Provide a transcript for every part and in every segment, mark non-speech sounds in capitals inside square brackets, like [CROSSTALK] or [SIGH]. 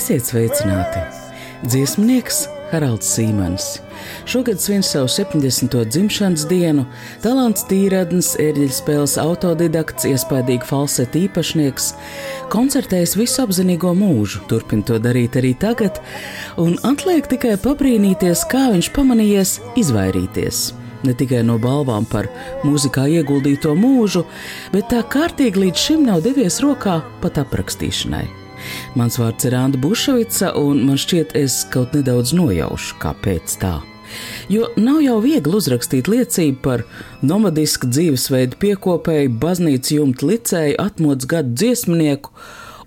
Esiet sveicināti! Dziesmnieks Haralds Sīmans. Šogad svin savu 70. dzimšanas dienu, talants tīradnis, ērģeļu spēles autodidakts, iespaidīgi falseta īpašnieks, koncertējis visu apzinīgo mūžu, turpina to darīt arī tagad, un atliek tikai pabrīnīties, kā viņš pamanījies izvairīties ne tikai no balvām par mūzikā ieguldīto mūžu, bet tā kārtīgi līdz šim nav devies rokā pat aprakstīšanai. Mans vārds ir Anna Bušvica, un man šķiet, es kaut nedaudz nojaušu, kāpēc tā. Jo nav jau viegli uzrakstīt liecību par nomadisku dzīvesveidu piekopēju, baznīcas jumta licēju, atmodas gadu dziesmnieku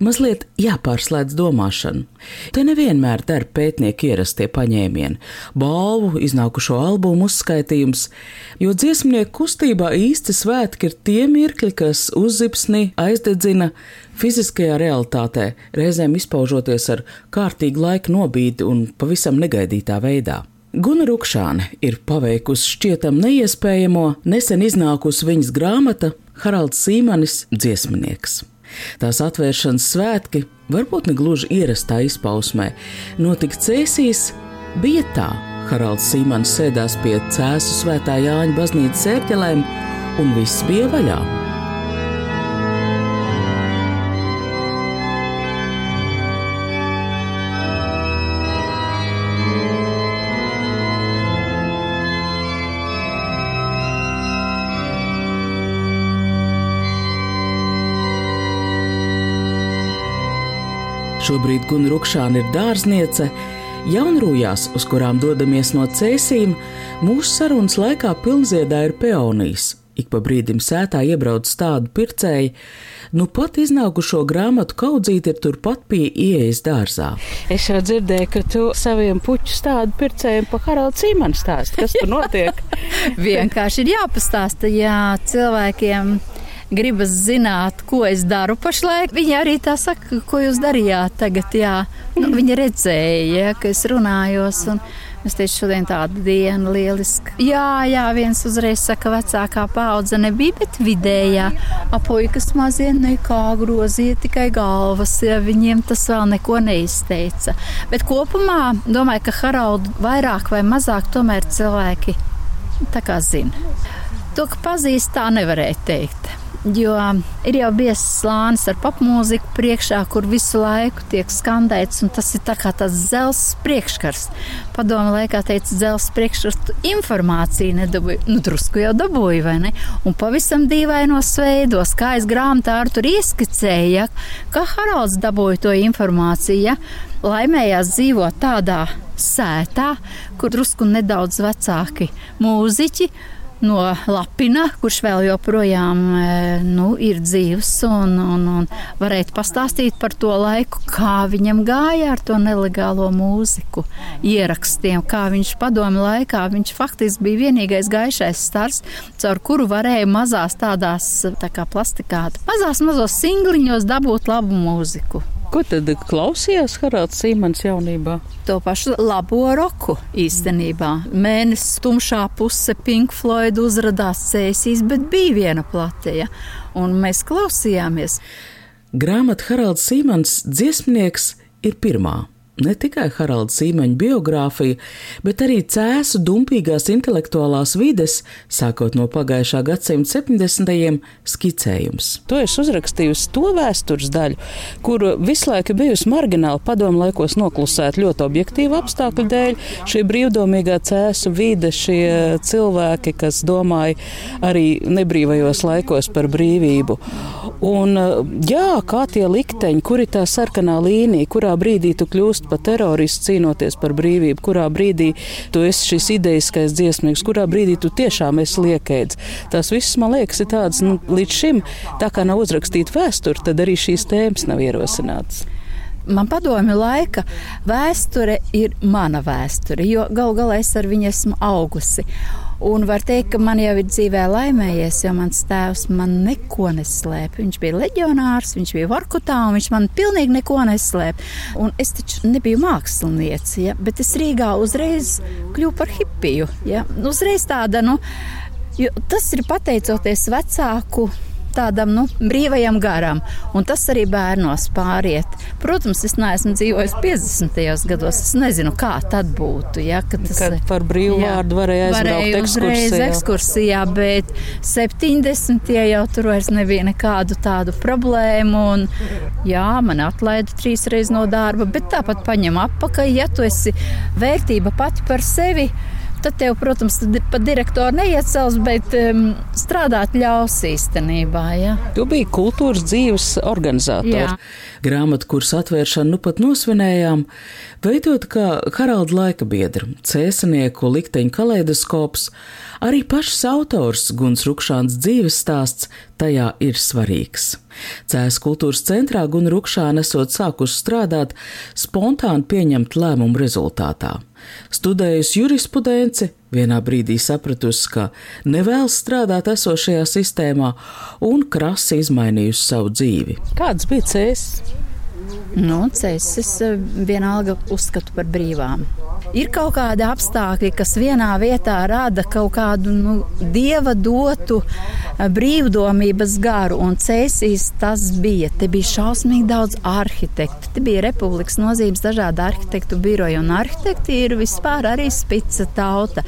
mazliet jāpārslēdz domāšana. Te nevienmēr der pētnieki ierastie paņēmieni, balvu, iznākušo albumu uzskaitījums, jo dziesmnieku kustībā īsti svētki ir tie mirkļi, kas uzzipsni, aizdedzina fiziskajā realitātē, reizēm izpaužoties ar kārtīgu laika nobīdi un pavisam negaidītā veidā. Guna Rukšāne ir paveikusi šķietam neiespējamo, nesen iznākusi viņas grāmata Haralds Sīmanis - dziesminieks. Tās atvēršanas svētki, varbūt ne gluži ierastā izpausmē, notika Cēsīs, bija tā. Haralds Simons sēdās pie Cēzu svētā Jāņa baznīcas ērķelēm, un viss bija vaļā. Šobrīd Guna Rukšāna ir dārzniece, jaunrūjās, uz kurām dodamies no cēsīm, mūsu sarunas laikā pilnziedā ir peonijas. Ik pa brīdim sētā iebrauc tādu pircēju, nu pat iznākušo grāmatu kaudzīt ir turpat pie ieejas dārzā. Es jau dzirdēju, ka tu saviem puķu stādu pircējiem pa Haraldu Cīmanu stāst. Kas tur notiek? [LAUGHS] Vienkārši ir jāpastāsta, jā, cilvēkiem gribas zināt, ko es daru pašlaik. Viņa arī tā saka, ko jūs darījāt tagad. Jā. Nu, viņa redzēja, ja, ka es runājos. Un, Es teicu, šodien tāda diena lieliska. Jā, jā, viens uzreiz saka, vecākā paudze nebija, bet vidējā. Apuikas mazie nekā grozīja tikai galvas, ja viņiem tas vēl neko neizteica. Bet kopumā domāju, ka Haraldu vairāk vai mazāk tomēr cilvēki tā kā zina. To, ka pazīst, tā nevarēja teikt. Jo ir jau biezs slānis ar popmūziku priekšā, kur visu laiku tiek skandēts, un tas ir tā kā tas zelts priekškars. Padomu laikā teica, zelts priekškars, tu informāciju nedabūji, nu drusku jau dabūji, vai ne? Un pavisam dīvainos veidos, kā es grāmatā ar tur ieskicēju, ja, kā Haralds dabūja to informāciju. Ja? Laimējās dzīvot tādā sētā, kur drusku nedaudz vecāki mūziķi no Lapina, kurš vēl joprojām e, nu, ir dzīves, un, un, un varētu pastāstīt par to laiku, kā viņam gāja ar to nelegālo mūziku, ierakstiem, kā viņš padomu laikā, viņš faktiski bija vienīgais gaišais stars, caur kuru varēja mazās tādās tā kā plastikāta, mazās mazos singliņos dabūt labu mūziku. Ko tad klausījās Haralds Simons jaunībā? To pašu labo roku īstenībā. Mēnesis tumšā puse Pink Floyd uzrādījās cēsīs, bet bija viena plateja, un mēs klausījāmies. Grāmata Haralds Simons dziesmnieks ir pirmā. Ne tikai Haralda Sīmeņa biogrāfija, bet arī cēsu dumpīgās intelektuālās vides, sākot no pagājušā gadsimta 70. skicējums. To es uzrakstījusi to vēstures daļu, kur visu laiku bijusi margināli padomu laikos noklusēta ļoti objektīva apstākļu dēļ. Šī brīvdomīgā cēsu vide, šie cilvēki, kas domāja arī nebrīvajos laikos par brīvību. Un jā, kā tie likteņi, kur ir tā sarkanā līnija, kurā brīdī tu kļūsti kļūst par teroristu cīnoties par brīvību, kurā brīdī tu esi šis idejiskais dziesmīgs, kurā brīdī tu tiešām esi liekēdz. Tas viss, man liekas, ir tāds, nu, līdz šim, tā kā nav uzrakstīta vēsture, tad arī šīs tēmas nav ierosinātas. Man padomju laika vēsture ir mana vēsture, jo gal galā es ar viņu esmu augusi. Un var teikt, ka man jau ir dzīvē laimējies, jo mans tēvs man neko neslēpa. Viņš bija leģionārs, viņš bija Vorkutā, un viņš man pilnīgi neko neslēpa. Un es taču nebiju māksliniece, ja, bet es Rīgā uzreiz kļuvu par hipiju. Ja. Uzreiz tāda, nu, tas ir pateicoties vecāku tādam nu, brīvajam garam, un tas arī bērnos pāriet. Protams, es neesmu dzīvojis 50. gados, es nezinu, kā tad būtu. Ja, kad tas, kad par brīvu jā, vārdu varēja aizbraukt ekskursijā. ekskursijā, bet 70. jau tur vairs nebija nekādu tādu problēmu, un jā, man atlaida trīs reizes no darba, bet tāpat paņem apakaļ, ja tu esi vērtība pati par sevi tad tev, protams, pat direktori neiecels, bet um, strādāt ļaus īstenībā. Ja? Tu biji kultūras dzīves organizators. Grāmatu kursu atvēršanu nu pat nosvinējām, veidot kā Haralda laika biedra, cēsanieku likteņu kaleidoskops. Arī pašs autors Guns Rukšāns dzīves stāsts tajā ir svarīgs. Cēs kultūras centrā Guna Rukšāna esot sākusi strādāt spontāni pieņemt lēmumu rezultātā. Studējusi jurisprudenci, vienā brīdī sapratusi, ka nevēlas strādāt esošajā sistēmā un krasi izmainījusi savu dzīvi. Kāds bija cēs? Nu, cēsis eh, vienalga uzskatu par brīvām. Ir kaut kādi apstākļi, kas vienā vietā rada kaut kādu nu, dieva dotu eh, brīvdomības garu, un cēsīs tas bija. Te bija šausmīgi daudz arhitektu. Te bija republikas nozīmes dažādi arhitektu biroji, un arhitekti ir vispār arī spica tauta.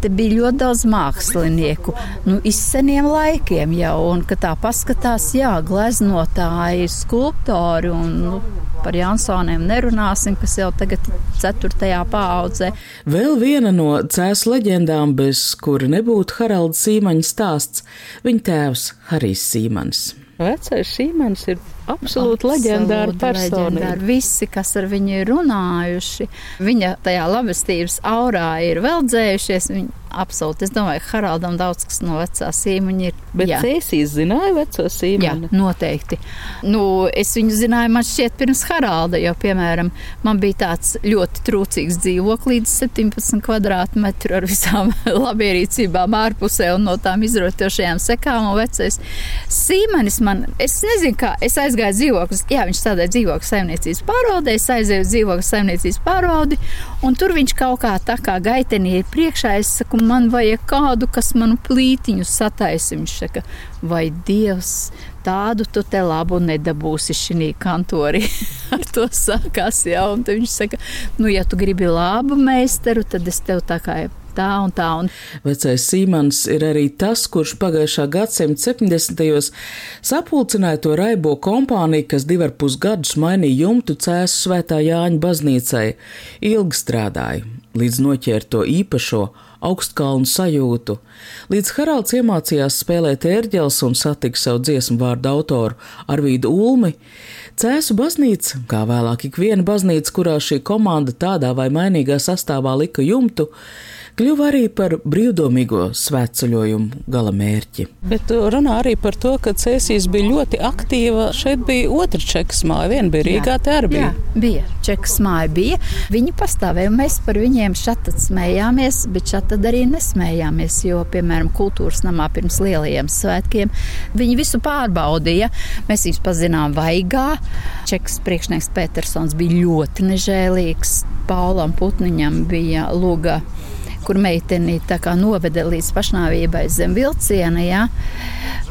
Te bija ļoti daudz mākslinieku, nu, izseniem laikiem jau, un, kad tā paskatās, jā, gleznotāji, skulptori un nu, par Jansoniem nerunāsim, kas jau tagad ir ceturtajā paaudzē. Vēl viena no cēs leģendām, bez kura nebūtu Haralds Sīmaņa stāsts, viņa tēvs Harijs Sīmans. Vecais Sīmans ir absolūti leģendāra personība. Visi, kas ar viņu ir runājuši, viņa tajā labestības aurā ir vēl dzējušies. Viņa absolūti, es domāju, Haraldam daudz kas no vecā sīmaņa ir. Bet Cēsīs zināja veco sīmaņu? Jā, noteikti. Nu, es viņu zināju, man šķiet, pirms Haralda, jo, piemēram, man bija tāds ļoti trūcīgs dzīvoklis, 17 kvadrātmetru ar visām [LAUGHS] labierīcībām ārpusē un no tām izrotošajām sekām un vecais sīmanis man, es nezinu kā, es aizgāju dzīvoklis. Jā, viņš strādāja dzīvokļu saimniecības pārvaldē, es aizēju dzīvokļu saimniecības pārvaldi, un tur viņš kaut kā tā kā gaitenī ir priekšā. Es saku, man vajag kādu, kas manu plītiņu sataisa. Viņš saka, vai Dievs, tādu tu te labu nedabūsi šī kantorī. [LAUGHS] Ar to sākās, jā, un viņš saka, nu, ja tu gribi labu meistaru, tad es tev tā kā tā un tā. Un... [LAUGHS] Vecais Sīmans ir arī tas, kurš pagājušā gadsimta 70. sapulcināja to raibo kompāniju, kas divar pus gadus mainīja jumtu cēsu svētā Jāņa baznīcai. Ilgi strādāja, līdz noķēra to īpašo augstkalnu sajūtu. Līdz Haralds iemācījās spēlēt ērģeles un satika savu dziesmu vārdu autoru Arvīdu Ulmi, Cēsu baznīca, kā vēlāk ik viena baznīca, kurā šī komanda tādā vai mainīgā sastāvā lika jumtu, kļuva arī par brīvdomīgo svētceļojumu gala mērķi. Bet runā arī par to, ka Cēsīs bija ļoti aktīva. Šeit bija otra čekas māja, viena bija Rīgā, tā arī bija. Jā, bija čekas māja, bija. Viņi pastāvēja, un mēs par viņiem šat smējāmies, bet šat arī nesmējāmies, jo, piemēram, kultūras namā pirms lielajiem svētkiem viņi visu pārbaudīja. Mēs viņus pazinām vaigā. Čekas priekšnieks Petersons bija ļoti nežēlīgs. Paulam Putniņam bija luga kur meiteni noveda līdz pašnāvībai zem vilciena. Ja?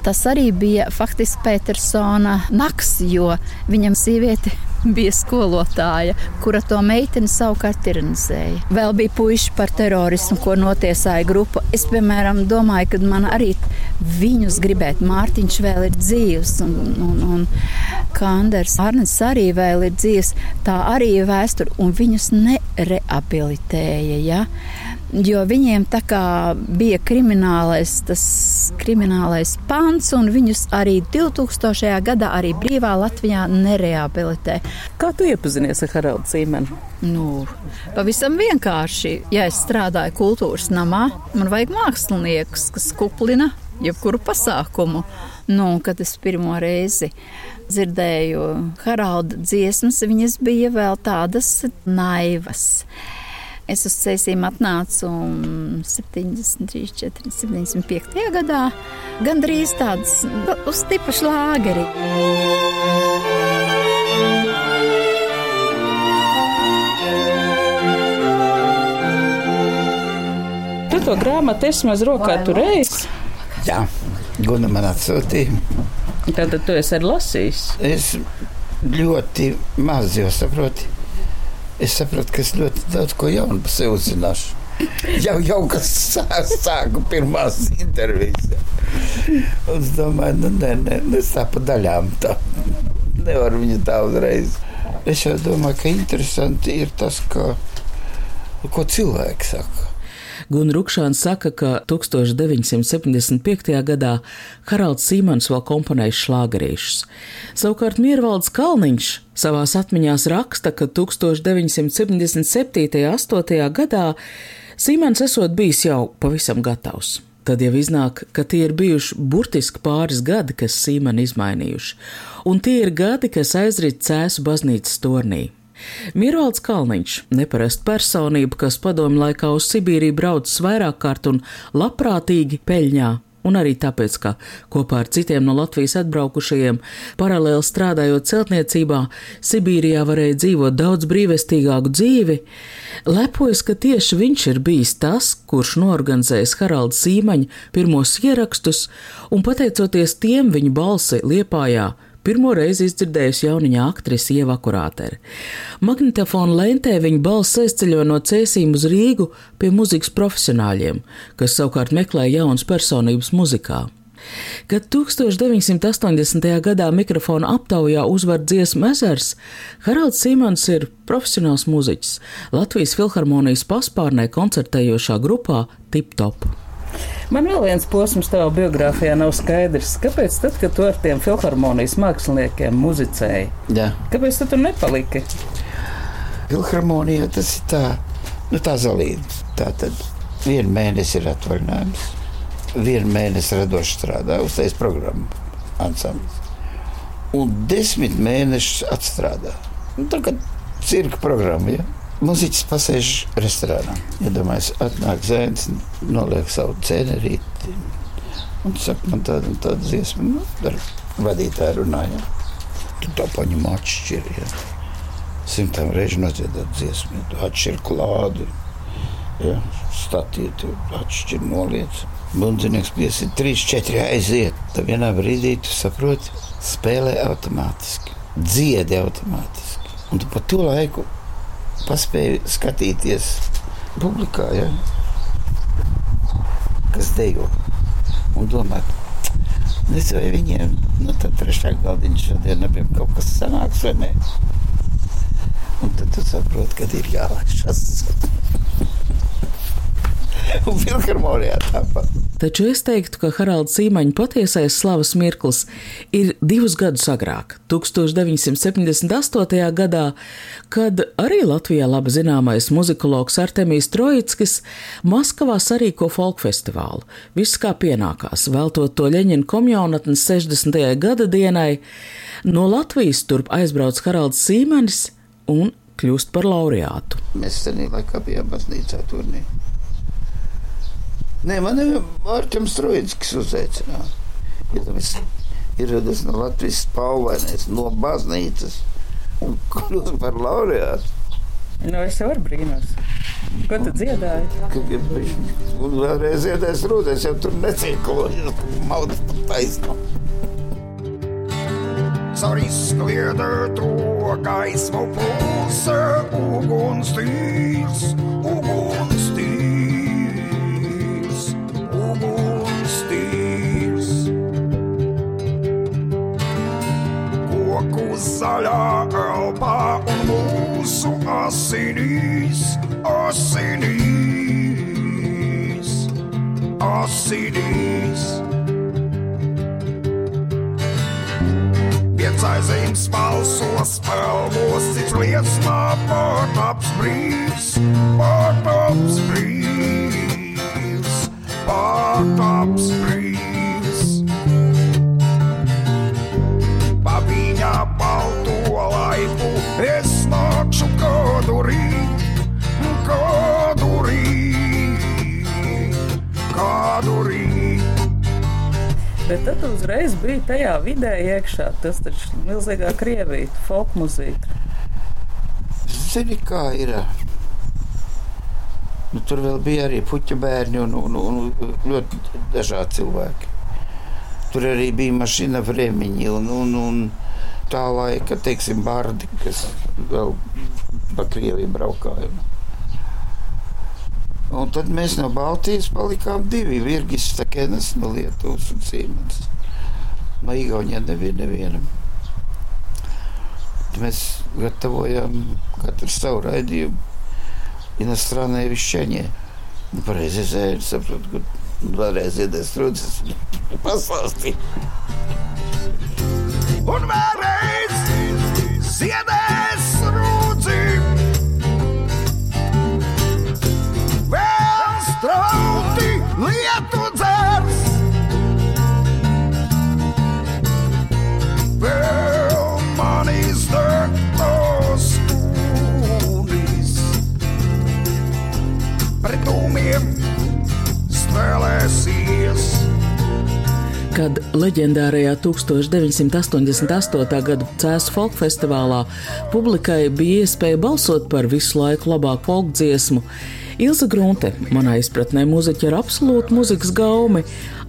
Tas arī bija faktiski Petersona naks, jo viņam sieviete [LAUGHS] bija skolotāja, kura to meiteni savukārt tiranizēja. Vēl bija puiši par terorismu, ko notiesāja grupa. Es, piemēram, domāju, ka man arī viņus gribētu. Mārtiņš vēl ir dzīves, un, un, un Kanders Arnēs arī vēl ir dzīves. Tā arī ir vēsture, un viņus nereabilitēja. Ja? Jo viņiem tā kā bija kriminālais, tas kriminālais pants, un viņus arī 2000. gadā arī brīvā Latvijā nereabilitē. Kā tu iepazinies ar Haraldu Zīmeni? Nu, pavisam vienkārši, ja es strādāju kultūras namā, man vajag māksliniekus, kas kuplina jebkuru pasākumu. Nu, kad es pirmo reizi dzirdēju Haralda dziesmas, viņas bija vēl tādas naivas. Es uz ceļiem atnācu 73, 4, 75. gadā. Gan drīz tāds uz tipa šlāgeri. Tu to grāmatu esi maz rokā turējis? Jā, Guna man atsūtīja. Tātad tu esi arī lasījis. Es ļoti maz jau saprotu es sapratu, ka es ļoti daudz ko jaunu par sevi uzzināšu. Jau, jau kas sāku pirmās intervijas. Es domāju, nu, nē, nē, es tā pa daļām tā nevaru viņu tā uzreiz. Es jau domāju, ka interesanti ir tas, ka, ko cilvēki saka. Gunārs Rukšāns saka, ka 1975. gadā Haralds Simons vēl komponēja šlāgerīšus. Savukārt Miervalds Kalniņš savās atmiņās raksta, ka 1977. un 8. gadā Simons esot bijis jau pavisam gatavs. Tad jau iznāk, ka tie ir bijuši burtiski pāris gadi, kas Sīmeni izmainījuši, un tie ir gadi, kas aizrit cēsu baznīcas tornī. Mirvalds Kalniņš, neparasta personība, kas padomu laikā uz Sibīriju braucis vairāk kārt un labprātīgi peļņā. Un arī tāpēc, ka kopā ar citiem no Latvijas atbraukušajiem, paralēli strādājot celtniecībā, Sibīrijā varēja dzīvot daudz brīvestīgāku dzīvi, lepojas, ka tieši viņš ir bijis tas, kurš norganizējis Haralda Zīmaņa pirmos ierakstus, un pateicoties tiem viņa balsi Liepājā pirmo reizi izdzirdējusi jauniņa aktrise Ieva Kurātere. Magnetofona lentē viņa balss aizceļo no cēsīm uz Rīgu pie muzikas profesionāļiem, kas savukārt meklē jaunas personības muzikā. Kad 1980. gadā mikrofona aptaujā uzvar dziesmu ezers, Haralds Simons ir profesionāls muziķis Latvijas filharmonijas paspārnē koncertējošā grupā Tip Top. Man vēl viens posms tavā biogrāfijā nav skaidrs. Kāpēc tad, kad tu ar tiem filharmonijas māksliniekiem muzicēji? Jā. Kāpēc tu tur nepaliki? Filharmonija tas ir tā, nu tā zalība. Tā tad vienu mēnesi ir atvaļinājums, vienu mēnesi radoši strādā, uztais programmu ansamblis. Un desmit mēnešus atstrādā. Nu, tā kā cirka programma, ja? Mūziķis pasēž restorānā. Iedomājieties, ja atnāk zēns, noliek savu cenerīti. Un saka, man tāda un tāda dziesma, nu, ar vadītāju runājot. Tu to paņem atšķiri. Ja. Simtām reižu nodziedāt dziesmu, ja tu atšķiri klādu. Ja, Statīju, tu atšķiri noliec. Bundzinieks piesi 3, 4 aiziet. Tad vienā brīdī tu saproti, spēlē automātiski, dziedi automātiski. Un tu pa to laiku paspēju skatīties publikā, ja, kas dejo un domāt. Nezinu, vai viņiem nu, tā trešā galdiņa šodien abiem kaut kas sanāks vai nē. Un tad tu saproti, ka ir jālaišas. [LAUGHS] un filharmonijā tāpat. Taču es teiktu, ka Haralds Zīmaņa patiesais slavas mirklis ir divus gadus agrāk, 1978. gadā, kad arī Latvijā labi zināmais muzikologs Artemijs Trojickis Maskavā sarīko folk festivālu. Viss kā pienākās, veltot to Ļeņina komjaunatnes 60. gada dienai, no Latvijas turp aizbrauc Haralds Zīmanis un kļūst par laureātu. Mēs senī laikā bijām baznīcā turnī. Nē, man ir Mārķis Strunke, kas uzaicināja. Ja ieradies no Latvijas spālvainais, no baznīcas un kļūst par laureātu. Nu, es jau brīnos. Ko tu dziedāji? Ir un vēlreiz dziedājis rūdēs, jau tur necirkulojas, maudas pa taisnu. caur izkliedēto gaismu pulsa ugunstīs, ugunstīs, ugunstīs. Koku zaļā elpā un mūsu asinīs, asinīs, asinīs. Piecaizīmes balsos pelvos, cits liesmā pārtaps brīvs, pārtaps brīvs, pārtaps brīvs. Pa viņa balto laipu es nākšu kādu rīt, kādu rīt, kādu rīt. Bet tad uzreiz bija tajā vidē iekšā. Tas taču milzīgā krievīta, folk mūzika. Zini, kā ir? Nu, tur vēl bija arī puķa bērni un, un, un ļoti dažādi cilvēki. Tur arī bija mašīna vremiņi un, un, un tā laika, teiksim, bardi, kas vēl pa Krieviju braukāja. Un tad mēs no Baltijas palikām divi. Virgis Stekenes no Lietuvas un Siemens. No Igaunijas nebija nevienam. Mēs gatavojām katru savu raidījumu. иностранное вещание. Произвещается два раза достроится послушайте. Он Kad leģendārajā 1988. gada Cēzu folk festivālā publikai bija iespēja balsot par visu laiku labāko folk dziesmu, Ilza Grunte, manā izpratnē, mūziķa ar absolūtu mūzikas gaumi,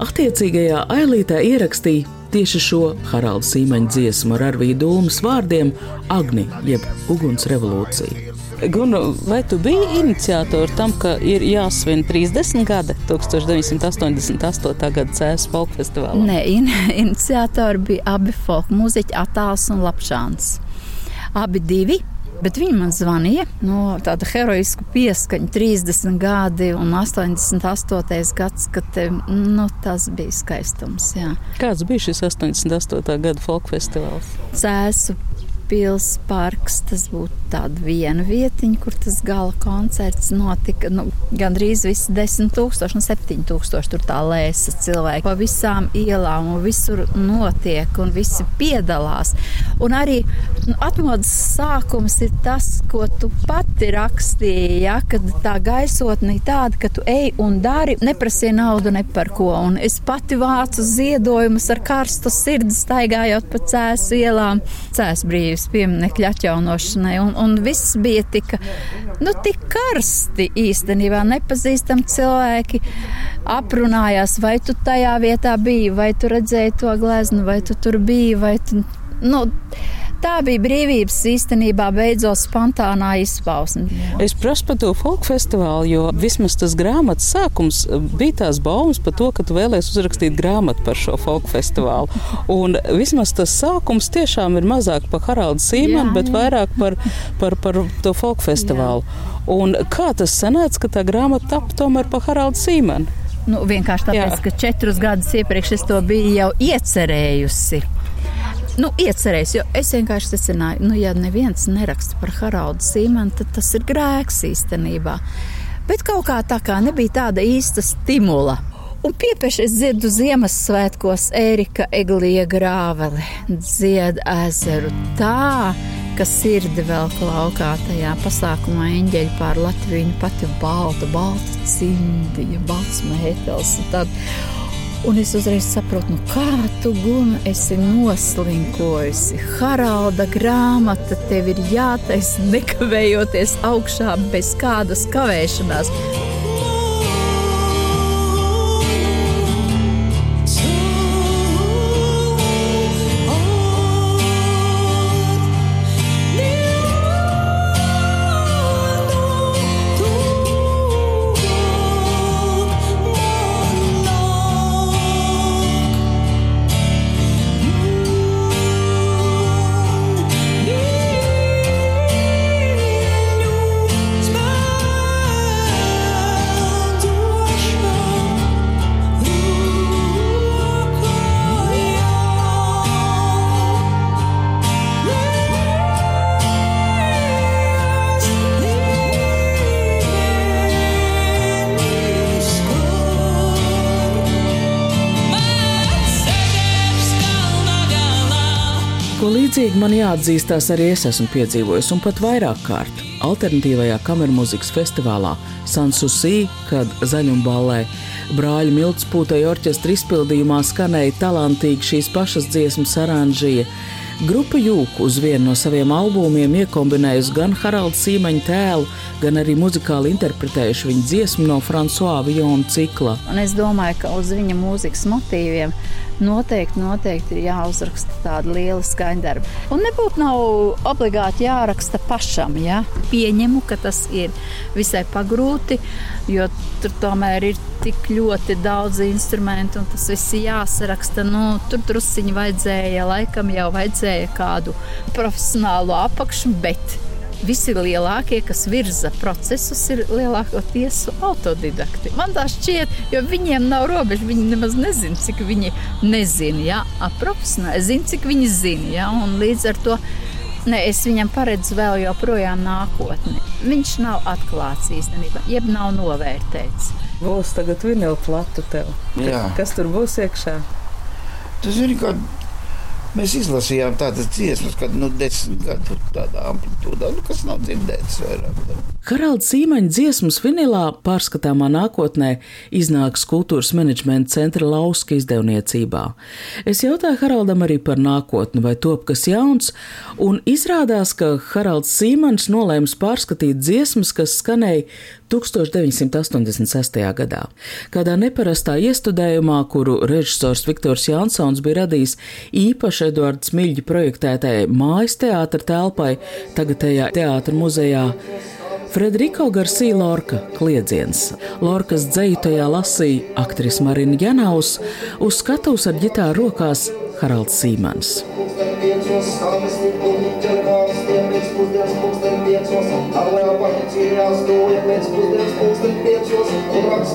attiecīgajā ailītē ierakstīja tieši šo Haralda Sīmeņa dziesmu ar Arvīdu Dūmas vārdiem Agni jeb Uguns revolūcija. Gunu, vai tu biji iniciators tam, ka ir jāsvin 30 gadi 1988. gada Cēlā folk festivālā? Nē, in, [LAUGHS] iniciatori bija abi folk mūziķi, Atāls un Lapšāns. Abi divi. Bet viņi man zvanīja no tāda heroisku pieskaņa, 30 gadi un 88. gads, kad nu, tas bija skaistums. Jā. Kāds bija šis 88. gada folk festivāls? Cēsu pils parks, tas būtu tāda viena vietiņa, kur tas gala koncerts notika. Nu, Gan drīz visi desmit tūkstoši, nu septiņi tūkstoši tur tā lēsa cilvēki. Pa visām ielām un visur notiek un visi piedalās. Un arī nu, atmodas sākums ir tas, ko tu pati rakstīji, ja, kad tā gaisotne ir tāda, ka tu ej un dari, neprasīji naudu ne par ko. Un es pati vācu ziedojumus ar karstu sirdi staigājot pa cēsu ielām, cēsu brīvs pieminekļa atjaunošanai. Un, un viss bija tik, nu, tik karsti īstenībā. Nepazīstami cilvēki aprunājās, vai tu tajā vietā biji, vai tu redzēji to gleznu, vai tu tur biji, tu. Nu, Tā bija brīvības īstenībā beidzot spontānā izpausme. Es prasu par to folk festivālu, jo vismaz tas grāmatas sākums bija tās baumas par to, ka tu vēlēsies uzrakstīt grāmatu par šo folk festivālu. Un vismaz tas sākums tiešām ir mazāk par Haraldu Sīmanu, bet vairāk par, par, par to folk festivālu. Jā. Un kā tas sanāca, ka tā grāmata tapu tomēr par Haraldu Sīmanu? Nu, vienkārši tāpēc, Jā. ka četrus gadus iepriekš es to biju jau iecerējusi. Nu, iecerējis, es vienkārši secināju, nu, ja neviens neraksta par Haraldu Sīmanu, tad tas ir grēks īstenībā. Bet kaut kā tā kā nebija tāda īsta stimula. Un piepieši es dzirdu Ziemassvētkos Ērika Eglija grāveli, dzied ezeru tā, ka sirdi vēl klaukā tajā pasākumā eņģeļi pār Latviju pati balta, balta cimdija, balts mētels un tad. Un es uzreiz saprotu, nu kā tu guna esi noslinkojusi. Haralda grāmata tev ir jātaisa nekavējoties augšā bez kādas kavēšanās. Līdzīgi man jāatzīstās arī es esmu piedzīvojis, un pat vairāk kārt. Alternatīvajā kameru mūzikas festivālā Sansusī, kad zaļumballē brāļa Miltspūtai orķestra izpildījumā skanēja talantīgi šīs pašas dziesmas aranžija. Grupa Jūku uz vienu no saviem albumiem iekombinējusi gan Haralda Sīmaņa tēlu, gan arī muzikāli interpretējuši viņa dziesmu no François Vijona cikla. Un es domāju, ka uz viņa mūzikas motīviem noteikti, noteikti ir jāuzraksta tāda liela skaņdarba. Un nebūtu nav obligāti jāraksta pašam. Ja? Pieņemu, ka tas ir visai pagrūti, jo tur tomēr ir tik ļoti daudz instrumentu, un tas viss ir jāsaraksta. Nu, tur drusciņi vajadzēja, laikam jau vajadzēja kādu profesionālu apakšu, bet visi lielākie, kas virza procesus, ir lielākoties autodidakti. Man tā šķiet, jo viņiem nav robežu. Viņi nemaz nezina, cik viņi nezina. Ja? Profesionāli zina, cik viņi zina. Ja? Un līdz ar to ne, es viņam paredzu vēl joprojām nākotni. Viņš nav atklāts īstenībā, jeb nav novērtēts. Būs tagad vinila plata tev. Jā. Kas tur būs iekšā? Tas ir kā mēs izlasījām tādas dziesmas, kad nu, desmit gadu tādā amplitūdā, nu, kas nav dzirdēts vairāk. Haralds Sīmaņa dziesmas vinilā pārskatāmā nākotnē iznāks kultūras menedžmenta centra lauska izdevniecībā. Es jautāju Haraldam arī par nākotni, vai top kas jauns, un izrādās, ka Haralds Sīmaņš nolēms pārskatīt dziesmas, kas skanēja 1986. gadā. Kādā neparastā iestudējumā, kuru režisors Viktors Jansons bija radījis īpaši Eduards Miļģa projektētajai mājas teātra telpai, tagadējā teātra muzejā, Frederiko Garcia Lorka kliedziens. Lorkas dzēju tajā lasīja aktris Marina Janaus, uz skatuves ar ģitāru rokās Haralds Sīmans.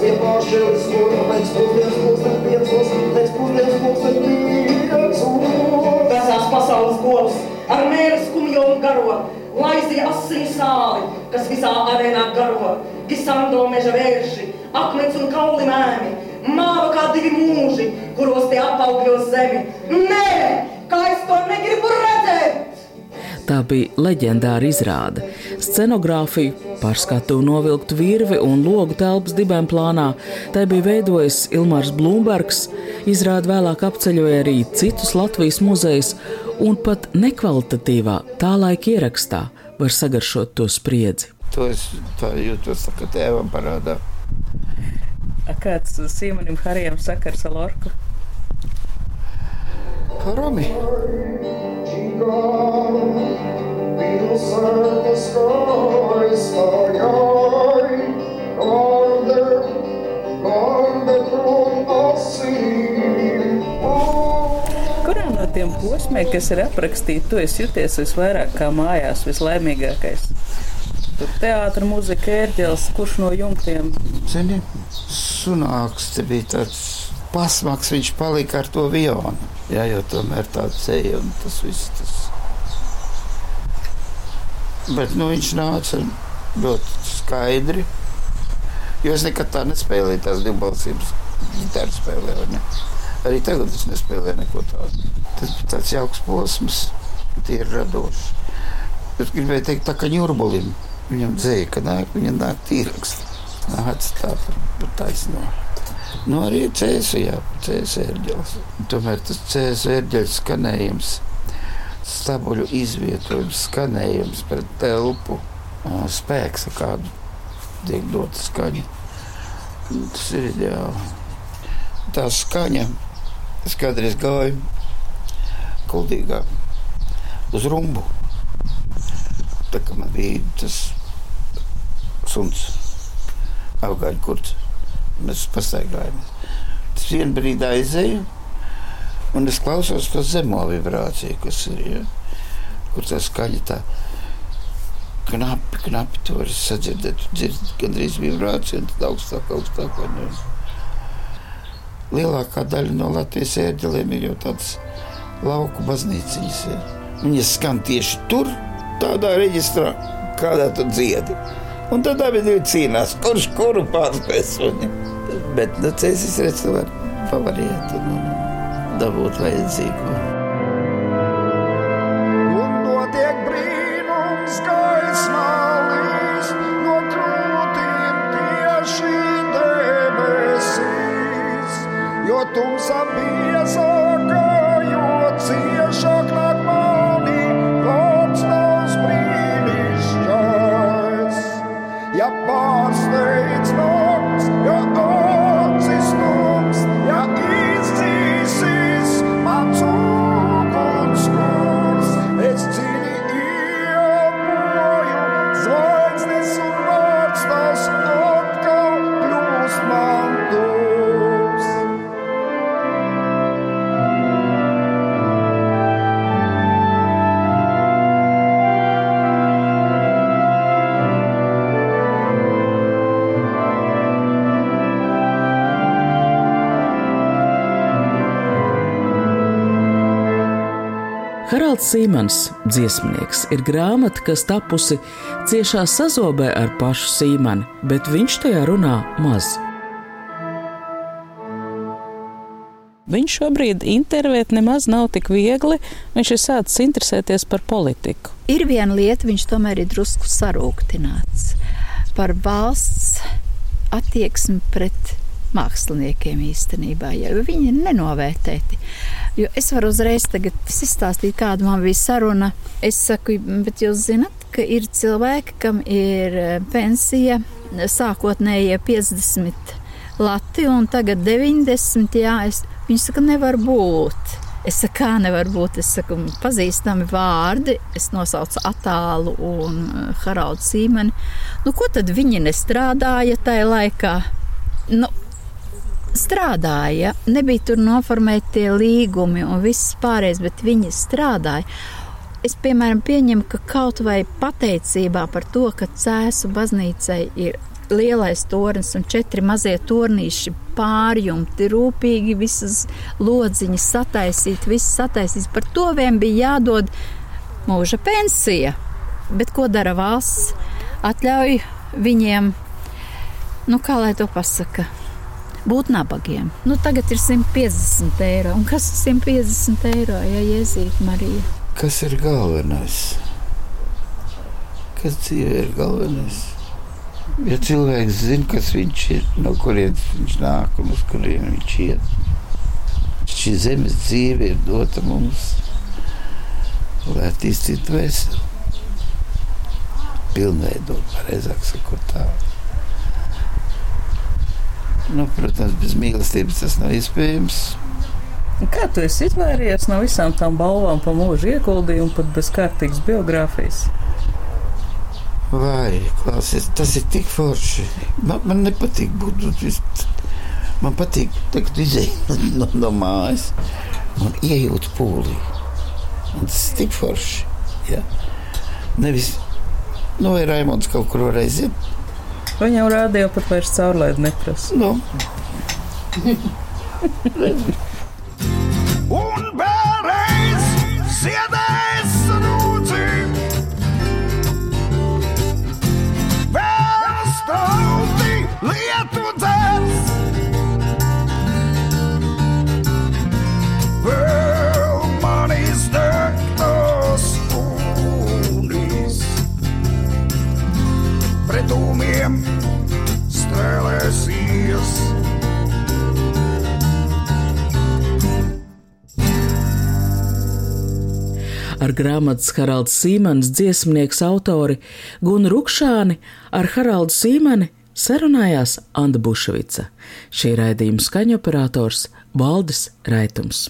Vesels pasaules govs ar mēra skumjo un garo, laizīja asins sāli, kas visā arēnā garo, gisando meža vērši, akmens un kauli mēmi, māva kā divi mūži, kuros tie apaugļos zemi. Nē, kā es to negribu redzēt! Tā bija leģendāra izrāde. Scenogrāfiju, pārskatu novilktu virvi un logu telpas dibēm plānā, tai bija veidojis Ilmārs Blūmbergs, izrāde vēlāk apceļoja arī citus Latvijas muzejus, un pat nekvalitatīvā tā laika ierakstā var sagaršot to spriedzi. To es tā jūtos, ka tēvam parādā. A Kāds Sīmanim Harijam sakars ar Lorku? Romi. Kurā no tiem posmiem, kas ir aprakstīti, tu esi jūties visvairāk kā mājās, vislaimīgākais? Tur teātris, mūzika, ērģelis, kurš no jumtiem? Zini, sunāks te bija tāds pasmaks, viņš palika ar to vionu. Jā, jo tomēr tā ceļa un tas viss. Tas. Bet nu, viņš nāca ļoti skaidri. Jo es nekad tā nespēlēju tās divbalsības ģitāru spēlē. Arī tagad es nespēlēju neko tādu. Tas bija tāds jauks posms, tie ir radoši. Es gribēju teikt, tā kā ņurbulim. Viņam dzēja, ka nāk, viņa nāk tīraks. Nāc tā par, par taisno. Nu, arī cēsu, jā, cēsu ērģelis. Tomēr tas cēsu ērģelis skanējums, stabuļu izvietojums, skanējums pret telpu, spēks, ar kādu tiek dota skaņa. Tas ir ideāli. Tā skaņa, es kādreiz gāju kuldīgā uz rumbu. Tā kā man bija tas suns, afgāņu kurts. Mēs pastaigājām. Tas vienā brīdī aizēju, un es klausos to zemo vibrāciju, kas ir. Ja? Kur tā skaļa tā knapi, knapi to var sadzirdēt. Tu dzirdi gandrīz vibrāciju, un tad augstāk, augstāk. Un. Lielākā daļa no Latvijas ērģeliem ir jau tādas lauku baznīciņas. Ja? Viņas skan tieši tur, tādā reģistrā, kādā tu dziedi. Un tad abi divi cīnās, kurš kuru pārspēs. Bet nu, cēsis redz, tu var pavariet un, un dabūt vajadzīgo. Haralds Sīmans, dziesmnieks, ir grāmata, kas tapusi ciešā sazobē ar pašu Sīmani, bet viņš tajā runā maz. Viņš šobrīd intervēt nemaz nav tik viegli. Viņš ir sācis interesēties par politiku. Ir viena lieta, viņš tomēr ir drusku sarūktināts par valsts attieksmi pret māksliniekiem īstenībā, jo viņi ir nenovērtēti. Jo es varu uzreiz izstāstīt, kāda man bija saruna. Es saku, bet jūs zinat, ka ir cilvēki, kam ir eh, pensija sākotnējie 50 lati un tagad 90. Jā, es, viņi saka, nevar būt. Es saku, kā nevar būt. Es saku, pazīstami vārdi. Es nosaucu attālu un eh, Haraldu Sīmeni. Nu, ko tad viņi nestrādāja tajā laikā? Nu, strādāja, nebija tur noformēti tie līgumi un viss pārējais, bet viņi strādāja. Es, piemēram, pieņemu, ka kaut vai pateicībā par to, ka Cēsu baznīcai ir lielais tornis un četri mazie tornīši pārjumti, rūpīgi visas lodziņas sataisīt, viss sataisīt. Par to vien bija jādod mūža pensija. Bet ko dara valsts? Atļauj viņiem, nu kā lai to pasaka, būt nabagiem. Nu, tagad ir 150 eiro. Un kas ir 150 eiro, ja Jēzus Marija? Kas ir galvenais? Kas dzīvē ir galvenais? Ja cilvēks zina, kas viņš ir, no kurienes viņš nāk un uz kurien viņš iet, šī zemes dzīve ir dota mums, lai attīstītu veselu. Pilnveidot, pareizāk sakot, tā. Nu, protams, bez mīlestības tas nav iespējams. Kā tu esi izvairījies no visām tām balvām par mūža ieguldījumu, pat bez kārtīgas biogrāfijas? Vai, klausies, tas ir tik forši. Man, man nepatīk būt vis... Man patīk tagad izēt no, no mājas un iejūt pūlī. Un tas ir tik forši. Ja? Nevis, nu, vai Raimonds kaut kur var aiziet, Viņam rādīja pat vairs caurlaidu neprasa. nu, Un vēlreiz ziedēs grāmatas Haralds Sīmanis dziesmnieks autori Gunu Rukšāni ar Haraldu Sīmani sarunājās Anna Bušvica. Šī raidījuma skaņoperators Valdis Raitums.